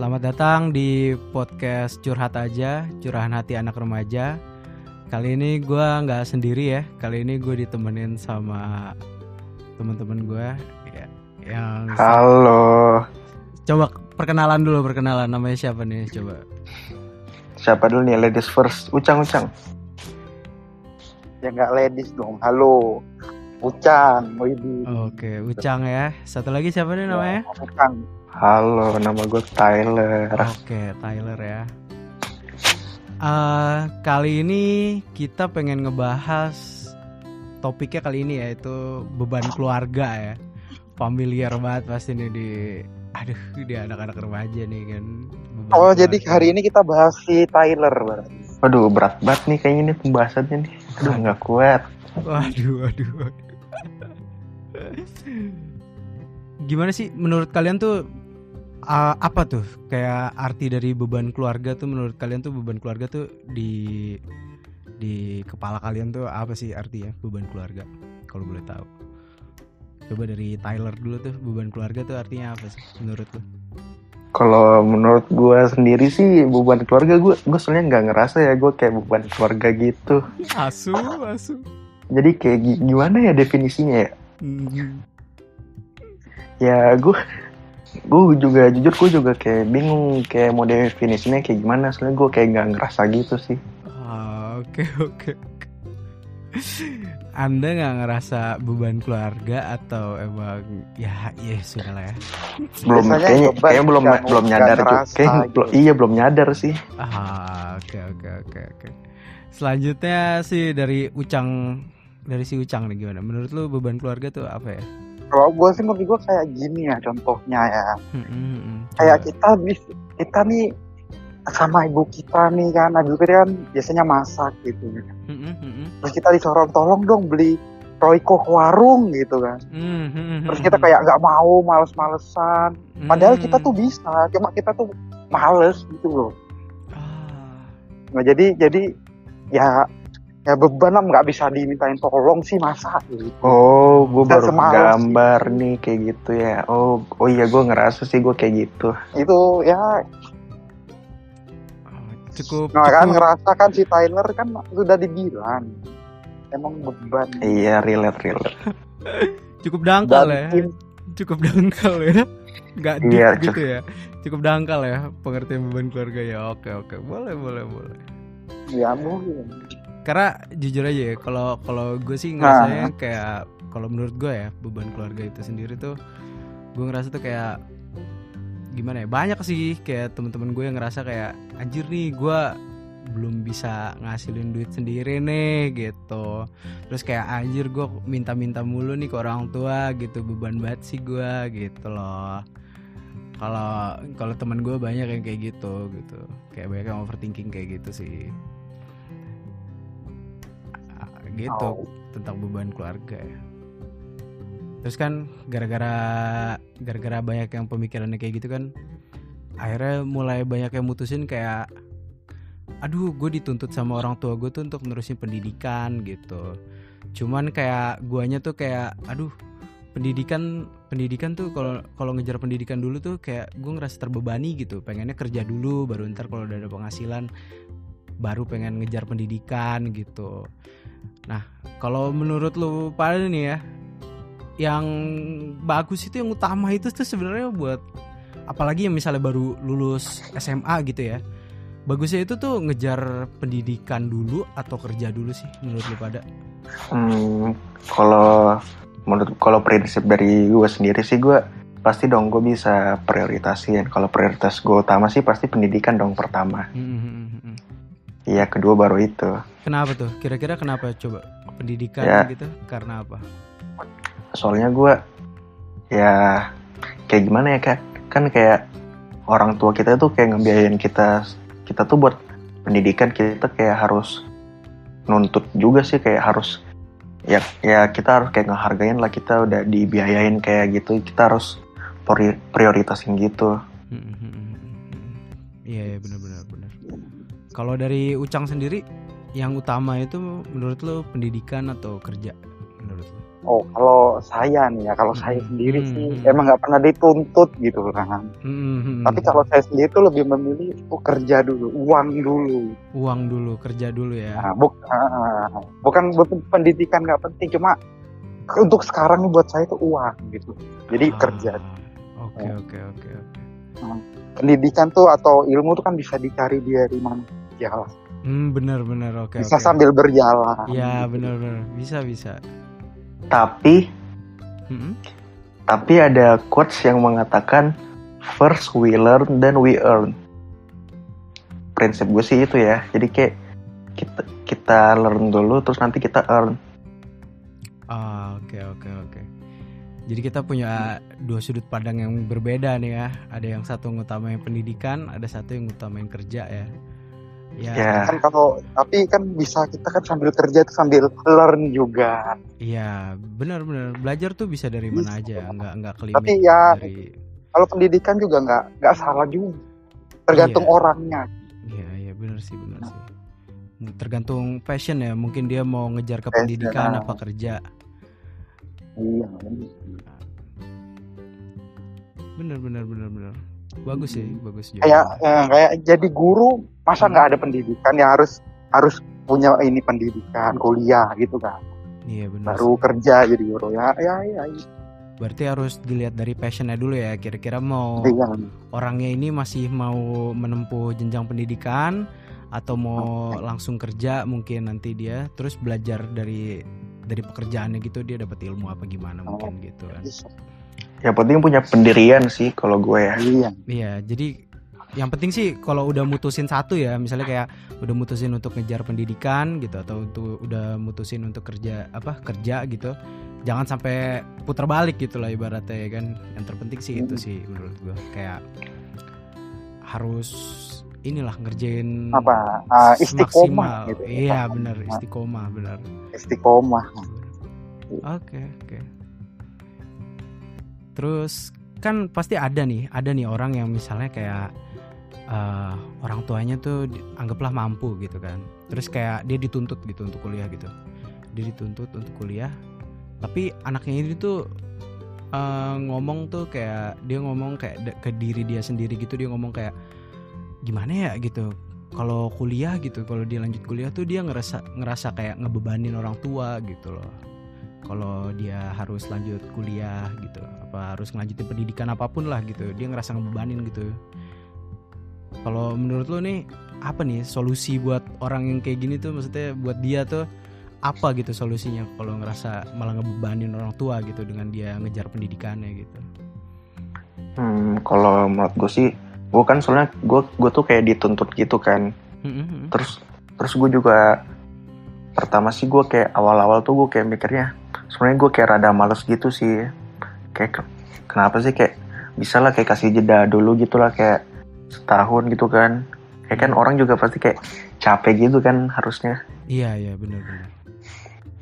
Selamat datang di podcast Curhat Aja, Curahan Hati Anak Remaja. Kali ini gue nggak sendiri ya. Kali ini gue ditemenin sama teman-teman gue ya, yang Halo, coba perkenalan dulu perkenalan namanya siapa nih coba. siapa dulu nih ladies first? Ucang Ucang. ya nggak ladies dong halo Ucang Widih Oke, Ucang ya. Satu lagi siapa nih namanya? Ucang Halo, nama gue Tyler. Oke, Tyler ya. Eh, kali ini kita pengen ngebahas topiknya kali ini yaitu beban keluarga ya. Familiar banget pasti nih di aduh di anak-anak remaja nih kan. Beban oh jadi keluarga. hari ini kita bahas si Tyler berarti. Waduh, berat banget nih kayaknya nih pembahasannya nih. Aduh, nggak kuat. Waduh, waduh, waduh. Gimana sih menurut kalian tuh uh, apa tuh kayak arti dari beban keluarga tuh menurut kalian tuh beban keluarga tuh di di kepala kalian tuh apa sih artinya beban keluarga kalau boleh tahu. Coba dari Tyler dulu tuh beban keluarga tuh artinya apa sih menurut lu? Kalau menurut gue sendiri sih beban keluarga gue, gue soalnya nggak ngerasa ya gue kayak beban keluarga gitu. Asu, asu. Jadi kayak gi- gimana ya definisinya ya? Hmm. Ya gue, gue juga jujur gue juga kayak bingung kayak mau definisinya kayak gimana. Soalnya gue kayak nggak ngerasa gitu sih. Ah, Oke oke. oke. Anda nggak ngerasa beban keluarga atau emang ya ya sudah lah ya. Belum Biasanya kayaknya, kayaknya belum belum nyadar ngerasa Kayak gitu. iya belum nyadar sih. Ah oke oke oke oke. Selanjutnya sih dari Ucang dari si Ucang nih gimana? Menurut lu beban keluarga tuh apa ya? Kalau gue sih menurut gue kayak gini ya contohnya ya. Hmm, hmm, hmm. Kayak Coba. kita bis- kita nih sama ibu kita nih kan, ibu kita kan biasanya masak gitu. Hmm, hmm, hmm, hmm. Terus kita disuruh tolong dong beli Royco ke warung gitu kan. Hmm, hmm, hmm, Terus hmm, kita hmm. kayak nggak mau, males-malesan. Padahal Hmm. kita tuh bisa, cuma kita tuh males gitu loh. Ah, Nah, jadi jadi ya ya beban lah nggak bisa dimintain tolong sih masa gitu. Oh, gue baru gambar nih kayak gitu ya. Oh, oh iya gue ngerasa sih gue kayak gitu. Itu ya cukup nah kan cukup ngerasa kan si Tyler kan sudah dibilang emang beban. Iya, relate relate. cukup dangkal ya. Dan cukup dangkal ya nggak deep Iya, gitu ya cukup dangkal ya pengertian beban keluarga ya oke oke boleh boleh boleh ya mungkin. Karena jujur aja ya kalau kalau gue sih Nah. ngerasanya kayak kalau menurut gue ya beban keluarga itu sendiri tuh gue ngerasa tuh kayak gimana ya banyak sih kayak teman-teman gue yang ngerasa kayak anjir nih gue belum bisa ngasilin duit sendiri nih gitu. Terus kayak anjir gue minta-minta mulu nih ke orang tua gitu. Beban banget sih gue gitu loh. Kalau kalau teman gue banyak yang kayak gitu gitu. Kayak banyak yang overthinking kayak gitu sih gitu Oh. tentang beban keluarga ya. Terus kan gara-gara gara-gara banyak yang pemikirannya kayak gitu kan akhirnya mulai banyak yang mutusin kayak aduh gue dituntut sama orang tua gue tuh untuk nerusin pendidikan gitu. Cuman kayak guanya tuh kayak aduh pendidikan pendidikan tuh kalau kalau ngejar pendidikan dulu tuh kayak gue ngerasa terbebani gitu. Pengennya kerja dulu baru ntar kalau udah ada penghasilan baru pengen ngejar pendidikan gitu nah kalau menurut lu pada nih ya yang bagus itu yang utama itu tuh sebenarnya buat apalagi yang misalnya baru lulus SMA gitu ya bagusnya itu tuh ngejar pendidikan dulu atau kerja dulu sih menurut lu pada Hmm, kalau menurut kalau prinsip dari gue sendiri sih gue pasti dong gue bisa prioritasin. Kalau prioritas gue utama sih pasti pendidikan dong pertama. Hmm, hmm, hmm, hmm. Iya kedua baru itu. Kenapa tuh kira-kira kenapa coba pendidikan Ya. gitu karena apa Soalnya gue ya kayak gimana ya kak? Kan kayak orang tua kita tuh kayak ngebiayain kita kita tuh buat pendidikan kita kayak harus nuntut juga sih kayak harus ya ya kita harus kayak ngehargain lah kita udah dibiayain kayak gitu kita harus pri- prioritasin gitu Hmm, hmm, hmm, hmm, hmm. iya iya benar-benar benar kalau dari Ucang sendiri yang utama itu menurut lu pendidikan atau kerja? Menurut lu oh kalau saya nih ya kalau saya Hmm, sendiri hmm, sih hmm. emang nggak pernah dituntut gitu kan Hmm, tapi kalau saya sendiri tuh lebih memilih oh, kerja dulu uang dulu. Uang dulu kerja dulu ya? Nah, buk- ah, bukan bukan pendidikan nggak penting cuma untuk sekarang nih buat saya itu uang gitu. Jadi Ah, kerja. oke oke oke oke. Pendidikan tuh atau ilmu tuh kan bisa dicari dari mana aja lah. Hmm benar oke bisa oke sambil berjalan ya benar bisa bisa Tapi Mm-mm. tapi ada quotes yang mengatakan first we learn then we earn. Prinsip gue sih itu ya. Jadi kayak kita kita learn dulu terus nanti kita earn. Ah, oke oke oke. Jadi kita punya dua sudut pandang yang berbeda nih ya. Ada yang satu ngutamain pendidikan, ada satu yang ngutamain kerja ya. Ya, Ya. kan kalau tapi kan bisa kita kan sambil kerja tuh sambil learn juga iya benar-benar belajar tuh bisa dari mana Bisa. aja, nggak nggak kelimit Tapi ya- dari. kalau pendidikan juga nggak nggak salah juga tergantung Iya. orangnya Iya iya benar sih benar sih. Tergantung passion ya. Mungkin dia mau ngejar ke Passion, pendidikan ah. apa kerja. iya Bener bener bener bener. Bagus sih, bagus juga. kayak eh, kayak jadi guru masa Hmm. nggak ada pendidikan ya harus harus punya ini pendidikan kuliah gitu kan Iya benar. baru sih. kerja jadi guru ya ya ya, ya. Berarti harus dilihat dari passionnya dulu ya. Kira-kira mau Iya. orangnya ini masih mau menempuh jenjang pendidikan atau mau langsung kerja mungkin nanti dia terus belajar dari dari pekerjaannya gitu dia dapat ilmu apa gimana mungkin gitu kan. Yang penting punya pendirian sih kalau gue ya. iya Iya, jadi yang penting sih kalau udah mutusin satu ya, misalnya kayak udah mutusin untuk ngejar pendidikan gitu atau untuk udah mutusin untuk kerja apa kerja gitu, jangan sampai putar balik gitu lah ibaratnya ya kan. Yang terpenting sih itu sih menurut gua kayak harus inilah ngerjain apa maksimal. istiqomah gitu Iya benar istiqomah benar. istiqomah Oke oke. Terus kan pasti ada nih, ada nih orang yang misalnya kayak eh, orang tuanya tuh anggaplah mampu gitu kan. Terus kayak dia dituntut gitu untuk kuliah gitu. Dia dituntut untuk kuliah. Tapi anaknya ini tuh eh, ngomong tuh kayak dia ngomong kayak ke diri dia sendiri gitu dia ngomong kayak gimana ya gitu. Kalau kuliah gitu, kalau dia lanjut kuliah tuh dia ngerasa ngerasa kayak ngebebanin orang tua gitu loh kalau dia harus lanjut kuliah gitu apa harus ngelanjutin pendidikan apa pun lah gitu dia ngerasa ngebebanin gitu kalau menurut lo nih apa nih solusi buat orang yang kayak gini tuh maksudnya buat dia tuh apa gitu solusinya kalau ngerasa malah ngebebanin orang tua gitu dengan dia ngejar pendidikannya gitu Hmm, kalau menurut gue sih, gue kan soalnya gue gue tuh kayak dituntut gitu kan. Mm-mm. Terus terus gue juga pertama sih gue kayak awal-awal tuh gue kayak mikirnya sebenarnya gue kayak rada males gitu sih. Kayak ke- kenapa sih kayak bisa lah kayak kasih jeda dulu gitu lah kayak setahun gitu kan. Kayak kan orang juga pasti kayak capek gitu kan harusnya. iya iya benar-benar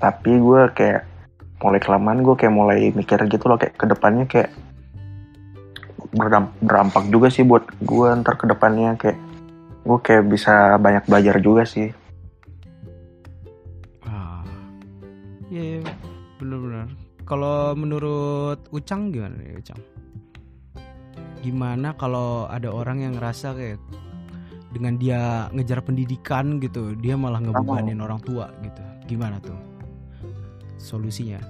Tapi gue kayak mulai kelamaan gue kayak mulai mikir gitu loh kayak ke depannya kayak berdam- berdampak juga sih buat gue ntar ke depannya kayak gue kayak bisa banyak belajar juga sih. Kalau menurut Ucang gimana nih Ucang gimana kalau ada orang yang ngerasa kayak dengan dia ngejar pendidikan gitu dia malah ngebebanin orang tua gitu. Gimana tuh solusinya?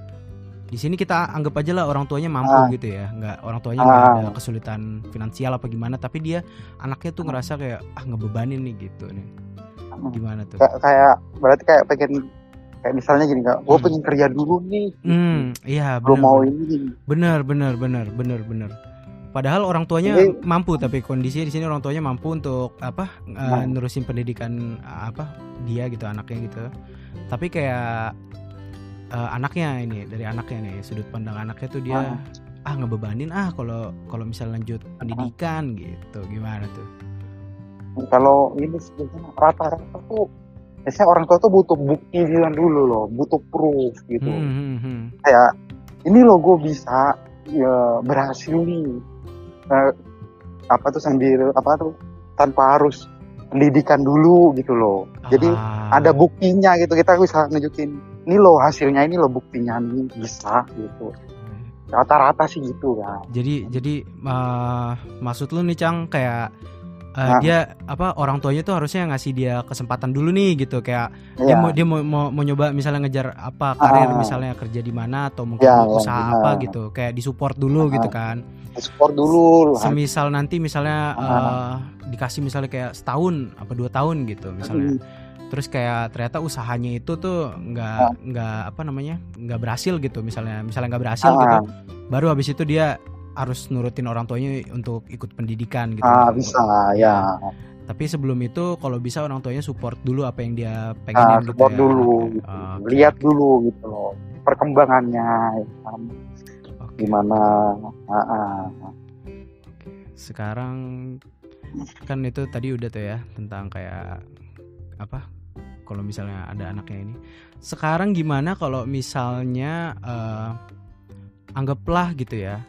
Di sini kita anggap aja lah orang tuanya mampu Ah. gitu ya. Nggak orang tuanya nggak Ah. ada kesulitan finansial apa gimana tapi dia anaknya tuh ngerasa kayak ah ngebebanin nih gitu nih. Gimana tuh? Kayak, kayak berarti kayak pengen kayak misalnya gini kak gue Hmm. pengen kerja dulu nih hmm iya belum mau ini Bener bener bener bener bener. Padahal orang tuanya Jadi- mampu tapi kondisinya di sini orang tuanya mampu untuk apa eh, Nah. nerusin pendidikan eh, apa dia gitu anaknya gitu. Tapi kayak eh, anaknya ini dari anaknya nih sudut pandang anaknya tuh dia ah ngebebanin ah kalau kalau misal lanjut pendidikan gitu gimana tuh? kalau ini sebenarnya rata-rata tuh biasanya orang tua tuh butuh bukti dulu loh butuh proof gitu. Hmm, hmm, hmm. kayak ini loh gue bisa ya, berhasil nih. Eh, apa tuh sambil apa tuh tanpa harus pendidikan dulu gitu loh. Jadi Ah, ada buktinya gitu kita bisa nunjukin ini loh hasilnya ini loh buktinya nih bisa gitu. Rata-rata sih gitu kan Jadi jadi eh, maksud lu nih Cang kayak eh, Nah. dia apa orang tuanya tuh harusnya ngasih dia kesempatan dulu nih gitu kayak dia Iya. mau dia mau, mau mau nyoba misalnya ngejar apa karir Ah. misalnya kerja di mana atau mungkin Ya, usaha ya, apa gitu kayak disupport dulu Ah. gitu kan support dulu lah semisal nanti misalnya Ah. eh, dikasih misalnya kayak setahun apa dua tahun gitu misalnya Hmm. terus kayak ternyata usahanya itu tuh nggak Ah. nggak apa namanya nggak berhasil gitu misalnya misalnya nggak berhasil Ah, gitu baru habis itu dia harus nurutin orang tuanya untuk ikut pendidikan gitu ah, bisa ya tapi sebelum itu kalau bisa orang tuanya support dulu apa yang dia ah, pengenin gitu support ya dulu gitu. Ah, oke, lihat dulu gitu loh perkembangannya ya kan. Oke. gimana ah, ah. sekarang kan itu tadi udah tuh ya tentang kayak apa kalau misalnya ada anaknya ini sekarang gimana kalau misalnya eh, anggaplah gitu ya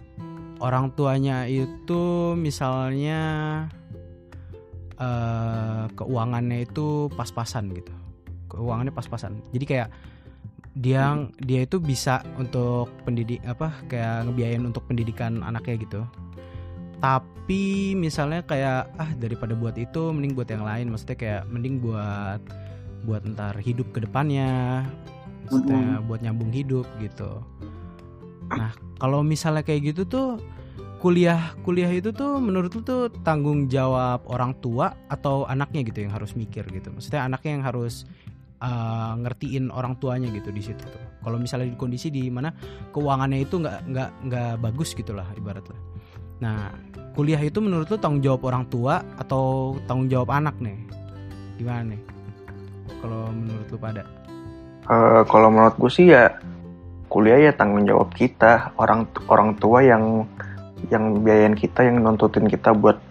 orang tuanya itu misalnya eh, keuangannya itu pas-pasan gitu. Keuangannya pas-pasan. Jadi kayak dia dia itu bisa untuk pendidik apa kayak ngebiayain untuk pendidikan anaknya gitu. Tapi misalnya kayak ah daripada buat itu mending buat yang lain. Maksudnya kayak mending buat buat ntar hidup ke depannya. Maksudnya buat nyambung hidup gitu. Nah kalau misalnya kayak gitu tuh kuliah kuliah itu tuh menurut lu tuh tanggung jawab orang tua atau anaknya gitu yang harus mikir gitu? Maksudnya anaknya yang harus uh, ngertiin orang tuanya gitu di situ tuh. Kalau misalnya di kondisi di mana keuangannya itu nggak nggak nggak bagus gitulah ibaratnya. Nah kuliah itu menurut lu tanggung jawab orang tua atau tanggung jawab anak nih? Gimana nih? Kalau menurut lu pada? Eh, kalau menurut gue sih ya kuliah ya tanggung jawab kita orang orang tua yang yang biayain kita yang nuntutin kita buat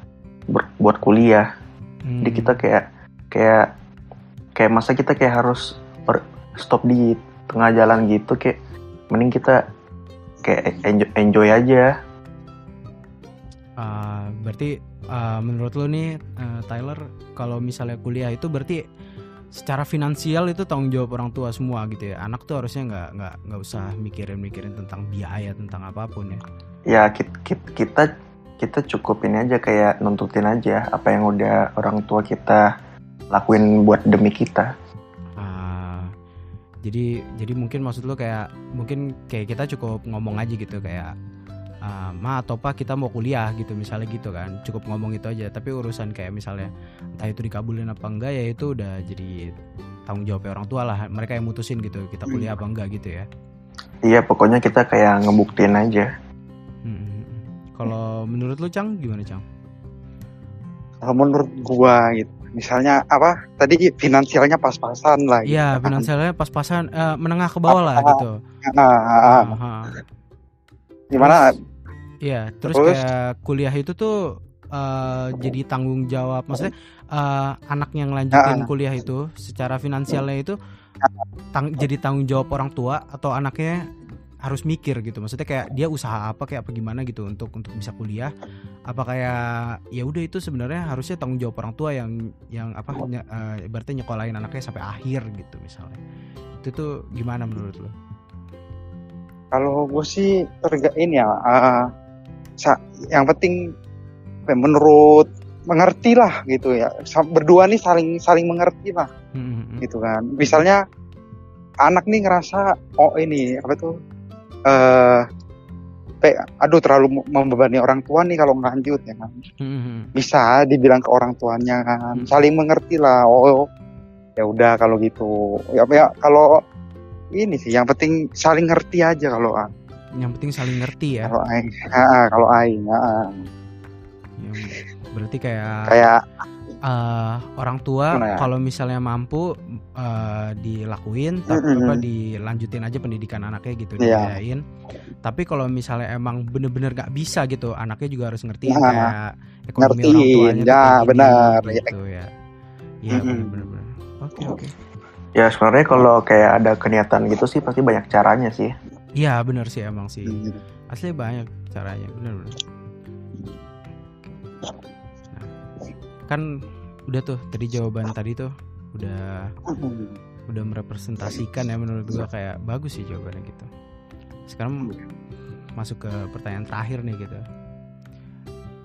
ber- buat kuliah Hmm. jadi kita kayak kayak kayak masa kita kayak harus ber- stop di tengah jalan gitu kayak mending kita kayak enjoy, enjoy aja Ah, berarti ah, menurut lo nih eh, Tyler kalau misalnya kuliah itu berarti secara finansial itu tanggung jawab orang tua semua gitu ya. Anak tuh harusnya nggak nggak nggak usah mikirin mikirin tentang biaya tentang apa pun ya. Ya kita kita kita cukup ini aja kayak nuntutin aja apa yang udah orang tua kita lakuin buat demi kita. Ah, jadi jadi mungkin maksud lo kayak mungkin kayak kita cukup ngomong aja gitu kayak ah, ma atau pak kita mau kuliah gitu misalnya gitu kan cukup ngomong itu aja tapi urusan kayak misalnya entah itu dikabulin apa enggak ya itu udah jadi tanggung jawabnya orang tua lah mereka yang mutusin gitu kita kuliah apa enggak gitu ya iya pokoknya kita kayak ngebuktiin aja Hmm. Kalau menurut lu Cang gimana Cang? Kalau menurut gua gitu misalnya apa tadi finansialnya pas-pasan lah gitu. Iya finansialnya pas-pasan eh, menengah ke bawah lah Ah, gitu. Ah, ah, ah. Gimana Iya terus, Terus? kayak kuliah itu tuh eh, jadi tanggung jawab maksudnya eh, anak yang lanjutin Ah. kuliah itu secara finansialnya itu tang- jadi tanggung jawab orang tua atau anaknya harus mikir gitu maksudnya kayak dia usaha apa kayak apa gimana gitu untuk untuk bisa kuliah apa kayak ya udah itu sebenarnya harusnya tanggung jawab orang tua yang yang apa nye, eh, ibaratnya nyekolahin anaknya sampai akhir gitu misalnya itu tuh gimana menurut lo? kalau gue sih terga ini ya sa- yang penting apa ya, menurut mengerti lah gitu ya. Berdua nih saling saling mengerti lah Hmm, gitu kan. Misalnya anak nih ngerasa oh ini apa tuh eh kayak aduh terlalu membebani orang tua nih kalau lanjut ya kan. Hmm. bisa dibilang ke orang tuanya kan. Hmm. saling mengerti lah oh ya udah kalau gitu. Ya, ya kalau ini sih yang penting saling ngerti aja kalau ah, yang penting saling ngerti ya kalau aing kalau aing. Yang- berarti kayak kayak eh, orang tua Gimana ya? kalau misalnya mampu eh, dilakuin tapi Mm-mm. apa dilanjutin aja pendidikan anaknya gitu Iya. dibiayain tapi kalau misalnya emang bener-bener gak bisa gitu anaknya juga harus ngertiin Nah, kayak ekonomi ngertiin, orang tuanya ya, kayak gini, benar. gitu ya iya Mm-mm. bener-bener oke oke ya sebenarnya kalau kayak ada keniatan gitu sih pasti banyak caranya sih iya bener sih emang sih. Asli banyak caranya bener-bener nah, kan udah tuh tadi jawaban tadi tuh udah udah merepresentasikan ya menurut gua kayak bagus sih jawabannya gitu. Sekarang masuk ke pertanyaan terakhir nih gitu.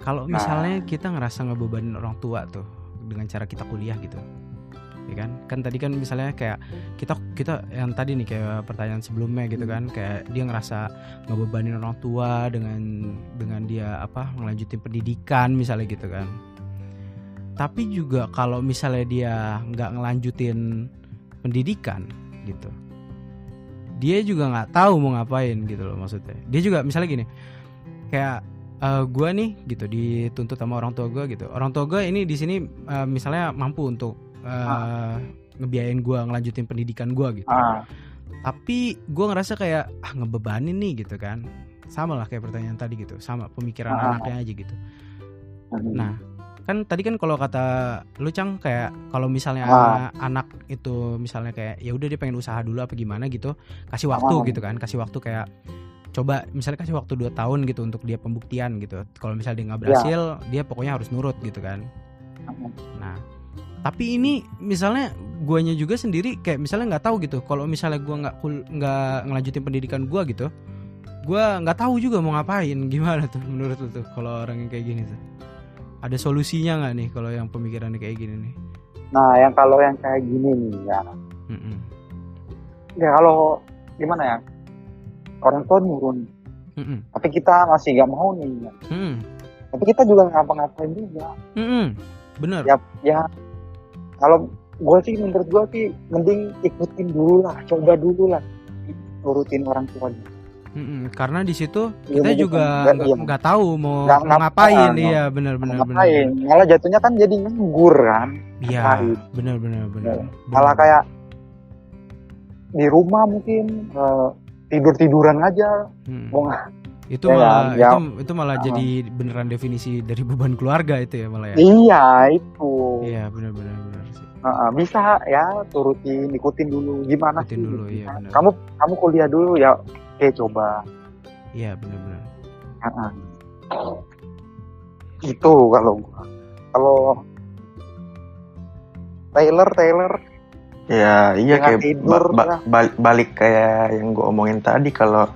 Kalau Nah. misalnya kita ngerasa ngebebanin orang tua tuh dengan cara kita kuliah gitu ya kan? Kan tadi kan misalnya kayak kita kita yang tadi nih kayak pertanyaan sebelumnya gitu kan kayak dia ngerasa ngebebanin orang tua dengan dengan dia apa ngelanjutin pendidikan misalnya gitu kan. Tapi juga kalau misalnya dia nggak ngelanjutin pendidikan gitu dia juga nggak tahu mau ngapain gitu loh maksudnya. Dia juga misalnya gini kayak eh, gua nih gitu dituntut sama orang tua gua gitu. Orang tua gua ini di sini eh, misalnya mampu untuk eh, ngebiayain gua ngelanjutin pendidikan gua gitu Ah, tapi gue ngerasa kayak ah ngebebanin nih gitu kan sama lah kayak pertanyaan tadi gitu sama pemikiran Ah. anaknya aja gitu hmm. nah kan tadi kan kalau kata lu cang kayak kalau misalnya Ah. anak itu misalnya kayak ya udah dia pengen usaha dulu apa gimana gitu kasih waktu Ah. gitu kan kasih waktu kayak coba misalnya kasih waktu 2 tahun gitu untuk dia pembuktian gitu kalau misalnya dia nggak Ya. berhasil dia pokoknya harus nurut gitu kan Nah, tapi ini misalnya guanya juga sendiri kayak misalnya nggak tahu gitu. Kalau misalnya gua nggak kul- nggak ngelanjutin pendidikan gua gitu, gua nggak tahu juga mau ngapain. Gimana tuh menurut lu tuh kalau orang yang kayak gini tuh? Ada solusinya nggak nih kalau yang pemikirannya kayak gini nih? Nah, yang kalau yang kayak gini nih ya, Mm-mm. ya kalau gimana ya, orang tua nurun, Mm-mm. tapi kita masih nggak mau nih, ya. Tapi kita juga ngapa-ngapain juga. Mm-mm. Bener. Ya, ya kalau gue sih menurut gue sih mending ikutin dulu lah, coba dulu lah, nurutin orang tua. Mm-mm. Karena di situ Iya, kita juga nggak- iya. nggak tahu mau, mau ngapain. ngapain, Iya benar benar benar. Ngapain? Malah jatuhnya kan jadi nganggur kan, Iya ngapain? benar benar. malah kayak di rumah mungkin tidur tiduran aja, Mm. mau nggak itu Ya, malah ya. itu itu malah Ah. jadi beneran definisi dari beban keluarga itu ya malah ya Iya itu iya benar Heeh, bisa ya turutin ikutin dulu gimana Ikutin sih dulu, iya, Gimana? benar. kamu kamu kuliah dulu ya oke coba iya benar benar Heeh. itu kalau gua kalau Taylor Taylor Ya iya Jangan kayak tidur, ba- ba- ya. bal- balik kayak yang gue omongin tadi kalau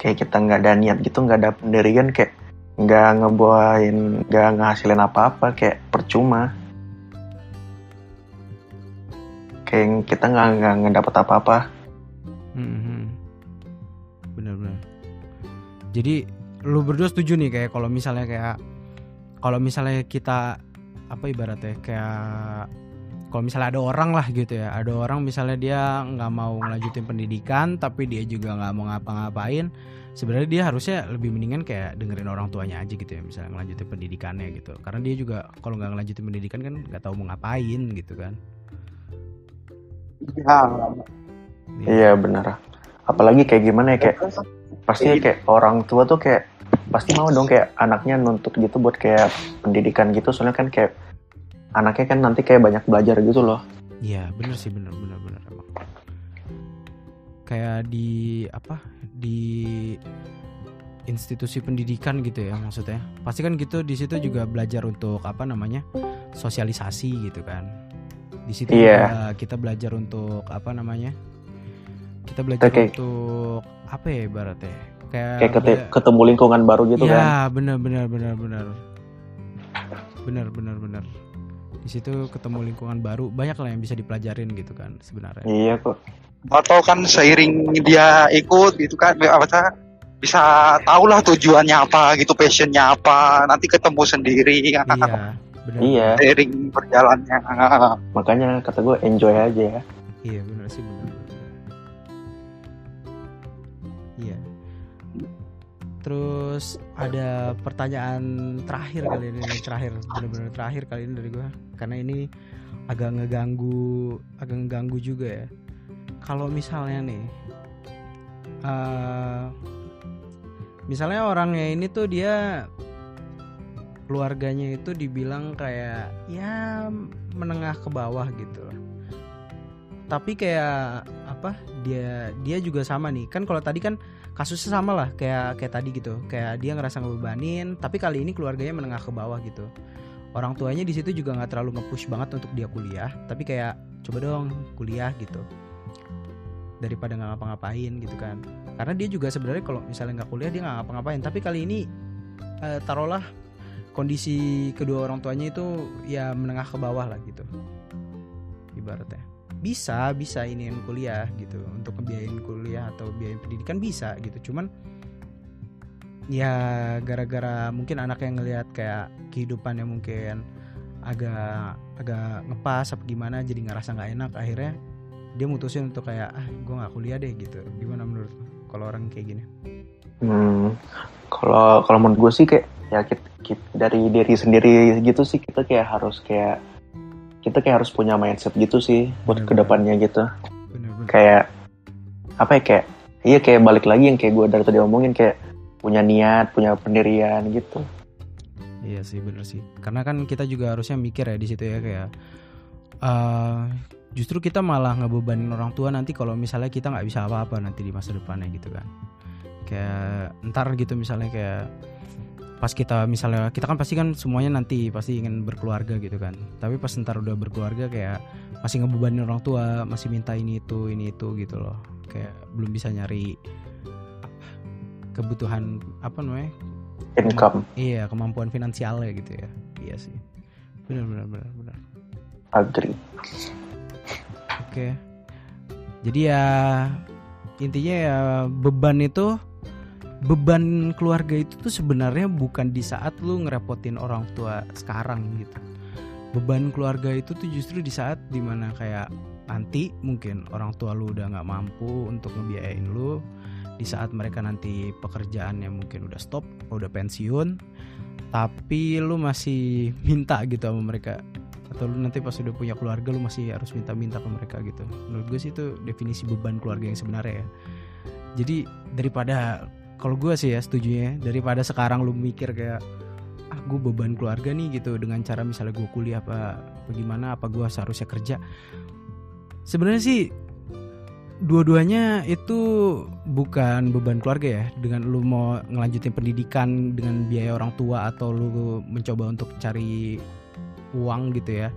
kayak kita nggak ada niat gitu nggak ada pendirian kayak nggak ngebuahin nggak ngehasilin apa-apa kayak percuma kayak kita nggak nggak ngedapet apa-apa. Mhm. benar benar jadi lu berdua setuju nih kayak kalau misalnya kayak kalau misalnya kita apa ibaratnya kayak kalau misalnya ada orang lah gitu ya. Ada orang misalnya dia nggak mau ngelanjutin pendidikan tapi dia juga nggak mau ngapa-ngapain. Sebenarnya dia harusnya lebih mendingan kayak dengerin orang tuanya aja gitu ya misalnya ngelanjutin pendidikannya gitu. Karena dia juga kalau nggak ngelanjutin pendidikan kan nggak tahu mau ngapain gitu kan ya iya benar. Apalagi kayak gimana ya kayak pasti kayak orang tua tuh kayak pasti mau dong kayak anaknya nuntut gitu buat kayak pendidikan gitu. Soalnya kan kayak anaknya kan nanti kayak banyak belajar gitu loh. Iya bener sih bener bener bener emang. Kayak di apa di institusi pendidikan gitu ya maksudnya. Pasti kan gitu di situ juga belajar untuk apa namanya sosialisasi gitu kan di situ Iya. juga kita belajar untuk apa namanya kita belajar Kayak- untuk apa ya ibaratnya kayak, kayak kete- ketemu lingkungan baru gitu ya kan? bener bener bener bener bener bener bener di situ ketemu lingkungan baru banyak lah yang bisa dipelajarin gitu kan sebenarnya. Iya kok. Atau kan seiring dia ikut gitu kan apa sih, bisa tahu lah tujuannya apa gitu passionnya apa nanti ketemu sendiri. Iya bener iya. Seiring berjalannya. Makanya kata gue enjoy aja ya. Iya bener sih bener, bener. iya. Terus ada pertanyaan terakhir kali ini terakhir bener-bener terakhir kali ini dari gua. Karena ini agak ngeganggu agak ngeganggu juga ya. Kalau misalnya nih eh misalnya orangnya ini tuh dia keluarganya itu dibilang kayak ya menengah ke bawah gitu. Tapi kayak apa? Dia dia juga sama nih. Kan kalau tadi kan kasusnya sama lah kayak kayak tadi gitu. Kayak dia ngerasa ngebebanin, tapi kali ini keluarganya menengah ke bawah gitu. orang tuanya di situ juga nggak terlalu nge-push banget untuk dia kuliah tapi kayak coba dong kuliah gitu daripada nggak ngapa-ngapain gitu kan karena dia juga sebenarnya kalau misalnya nggak kuliah dia nggak ngapa-ngapain tapi kali ini eh, taruhlah kondisi kedua orang tuanya itu ya menengah ke bawah lah gitu. Ibaratnya. Bisa bisa ini kuliah gitu. Untuk ngebiayain kuliah atau biayain pendidikan bisa gitu. Cuman ya gara-gara mungkin anak yang ngelihat kayak kehidupannya mungkin agak agak ngepas apa gimana jadi ngerasa nggak enak akhirnya dia mutusin untuk kayak ah gue nggak kuliah deh gitu. Gimana menurut kalau orang kayak gini? Hmm, kalau kalau menurut gue sih kayak ya kita, kita- dari diri sendiri gitu sih kita kayak harus kayak kita kayak harus punya mindset gitu sih buat Bener-bener. ke depannya gitu. bener-bener Kayak apa ya kayak iya kayak balik lagi yang kayak gue dari tadi omongin kayak punya niat, punya pendirian gitu. Iya sih bener sih. Karena kan kita juga harusnya mikir ya di situ ya kayak eh justru kita malah ngebebanin orang tua nanti kalau misalnya kita nggak bisa apa-apa nanti di masa depannya gitu kan. Kayak ntar gitu misalnya kayak pas kita misalnya kita kan pasti kan semuanya nanti pasti ingin berkeluarga gitu kan. Tapi pas ntar udah berkeluarga kayak masih ngebebanin orang tua, masih minta ini itu ini itu gitu loh. Kayak belum bisa nyari kebutuhan apa namanya Income, Iya kemampuan finansialnya gitu ya. Iya sih. Benar benar benar benar. agree. Oke. Jadi ya intinya ya beban itu beban keluarga itu tuh sebenarnya bukan di saat lu ngerepotin orang tua sekarang gitu. Beban keluarga itu tuh justru di saat di mana kayak nanti mungkin orang tua lu udah nggak mampu untuk ngebiayain lu di saat mereka nanti pekerjaannya mungkin udah stop udah pensiun tapi lu masih minta gitu sama mereka atau lu nanti pas udah punya keluarga lu masih harus minta-minta ke mereka gitu menurut gue sih itu definisi beban keluarga yang sebenarnya ya jadi daripada kalau gue sih ya setuju ya daripada sekarang lu mikir kayak ah gue beban keluarga nih gitu dengan cara misalnya gue kuliah apa bagaimana apa gue seharusnya kerja. Sebenarnya sih dua-duanya itu bukan beban keluarga ya dengan lu mau ngelanjutin pendidikan dengan biaya orang tua atau lu mencoba untuk cari uang gitu ya.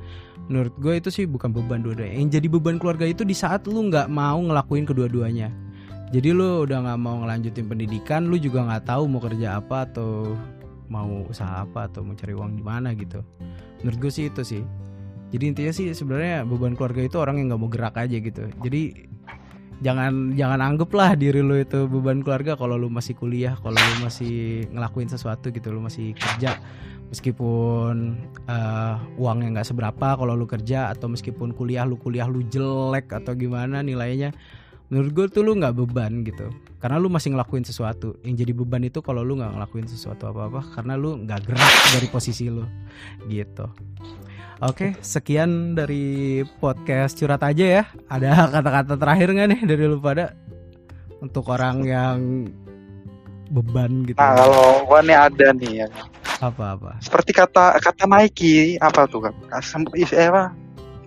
Menurut gue itu sih bukan beban dua-duanya. Yang jadi beban keluarga itu di saat lu nggak mau ngelakuin kedua-duanya jadi lu udah nggak mau ngelanjutin pendidikan lu juga nggak tahu mau kerja apa atau mau usaha apa atau mau cari uang di mana gitu. Menurut gue sih itu sih. Jadi intinya sih sebenarnya beban keluarga itu orang yang nggak mau gerak aja gitu. Jadi jangan jangan anggap lah diri lu itu beban keluarga kalau lu masih kuliah kalau lu masih ngelakuin sesuatu gitu lu masih kerja. Meskipun eh, uangnya nggak seberapa kalau lu kerja atau meskipun kuliah lu kuliah lu jelek atau gimana nilainya menurut gue tuh lu nggak beban gitu karena lu masih ngelakuin sesuatu yang jadi beban itu kalau lu nggak ngelakuin sesuatu apa apa karena lu nggak gerak dari posisi lu gitu Oke, sekian dari podcast curhat aja ya. Ada kata-kata terakhir nggak nih dari lu pada untuk orang yang beban gitu? Nah kalau gua nih ada nih ya. Apa-apa? Seperti kata kata Nike apa tuh kan? Eh, apa?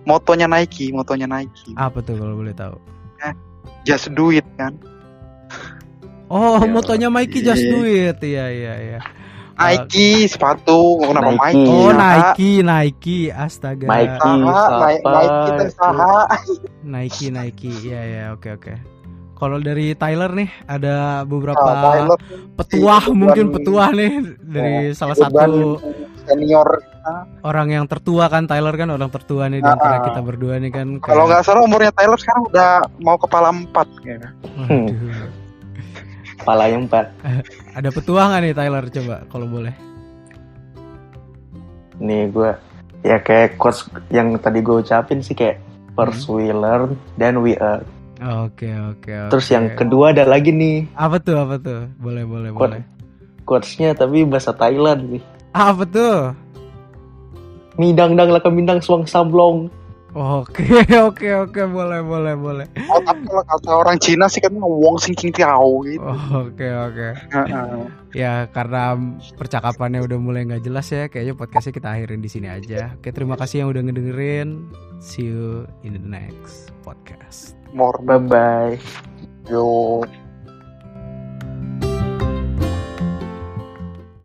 Motonya Nike, motonya Nike. Apa tuh kalau boleh tahu? Just do it kan. Oh, Ya, motonya Mikey just iya. do it. Iya, iya, iya. Nike sepatu, kenapa Nike. Nike? Oh, ya? Nike, Nike, astaga. Nike. Saha, Nike, Siapa? Nike. Nike, Nike. Iya, iya, oke, oke. Kalau dari Tyler nih ada beberapa Ah, Tyler petuah mungkin petuah nih dari salah beban satu senior. Orang yang tertua kan Tyler kan orang tertua nih di antara Ah. kita berdua nih kan Kalau kayak- nggak salah umurnya Tyler sekarang udah mau kepala empat kayaknya. Waduh. Kepalanya empat. ada petuah nggak nih Tyler coba kalau boleh Nih gue ya kayak quotes yang tadi gue ucapin sih kayak first we learn then we earn. oke oke oke. Terus yang kedua ada lagi nih apa tuh apa tuh boleh boleh Quote. boleh quotesnya tapi bahasa Thailand nih. apa tuh Midang dang laka mindang suang samblong. oke oke oke boleh boleh boleh Oh, tapi kalau kata orang Cina sih kan Wong Sing King Tiao gitu. oke oke Heeh. ya karena percakapannya udah mulai nggak jelas ya kayaknya podcastnya kita akhirin di sini aja oke terima kasih yang udah ngedengerin see you in the next podcast More Bye bye. yo.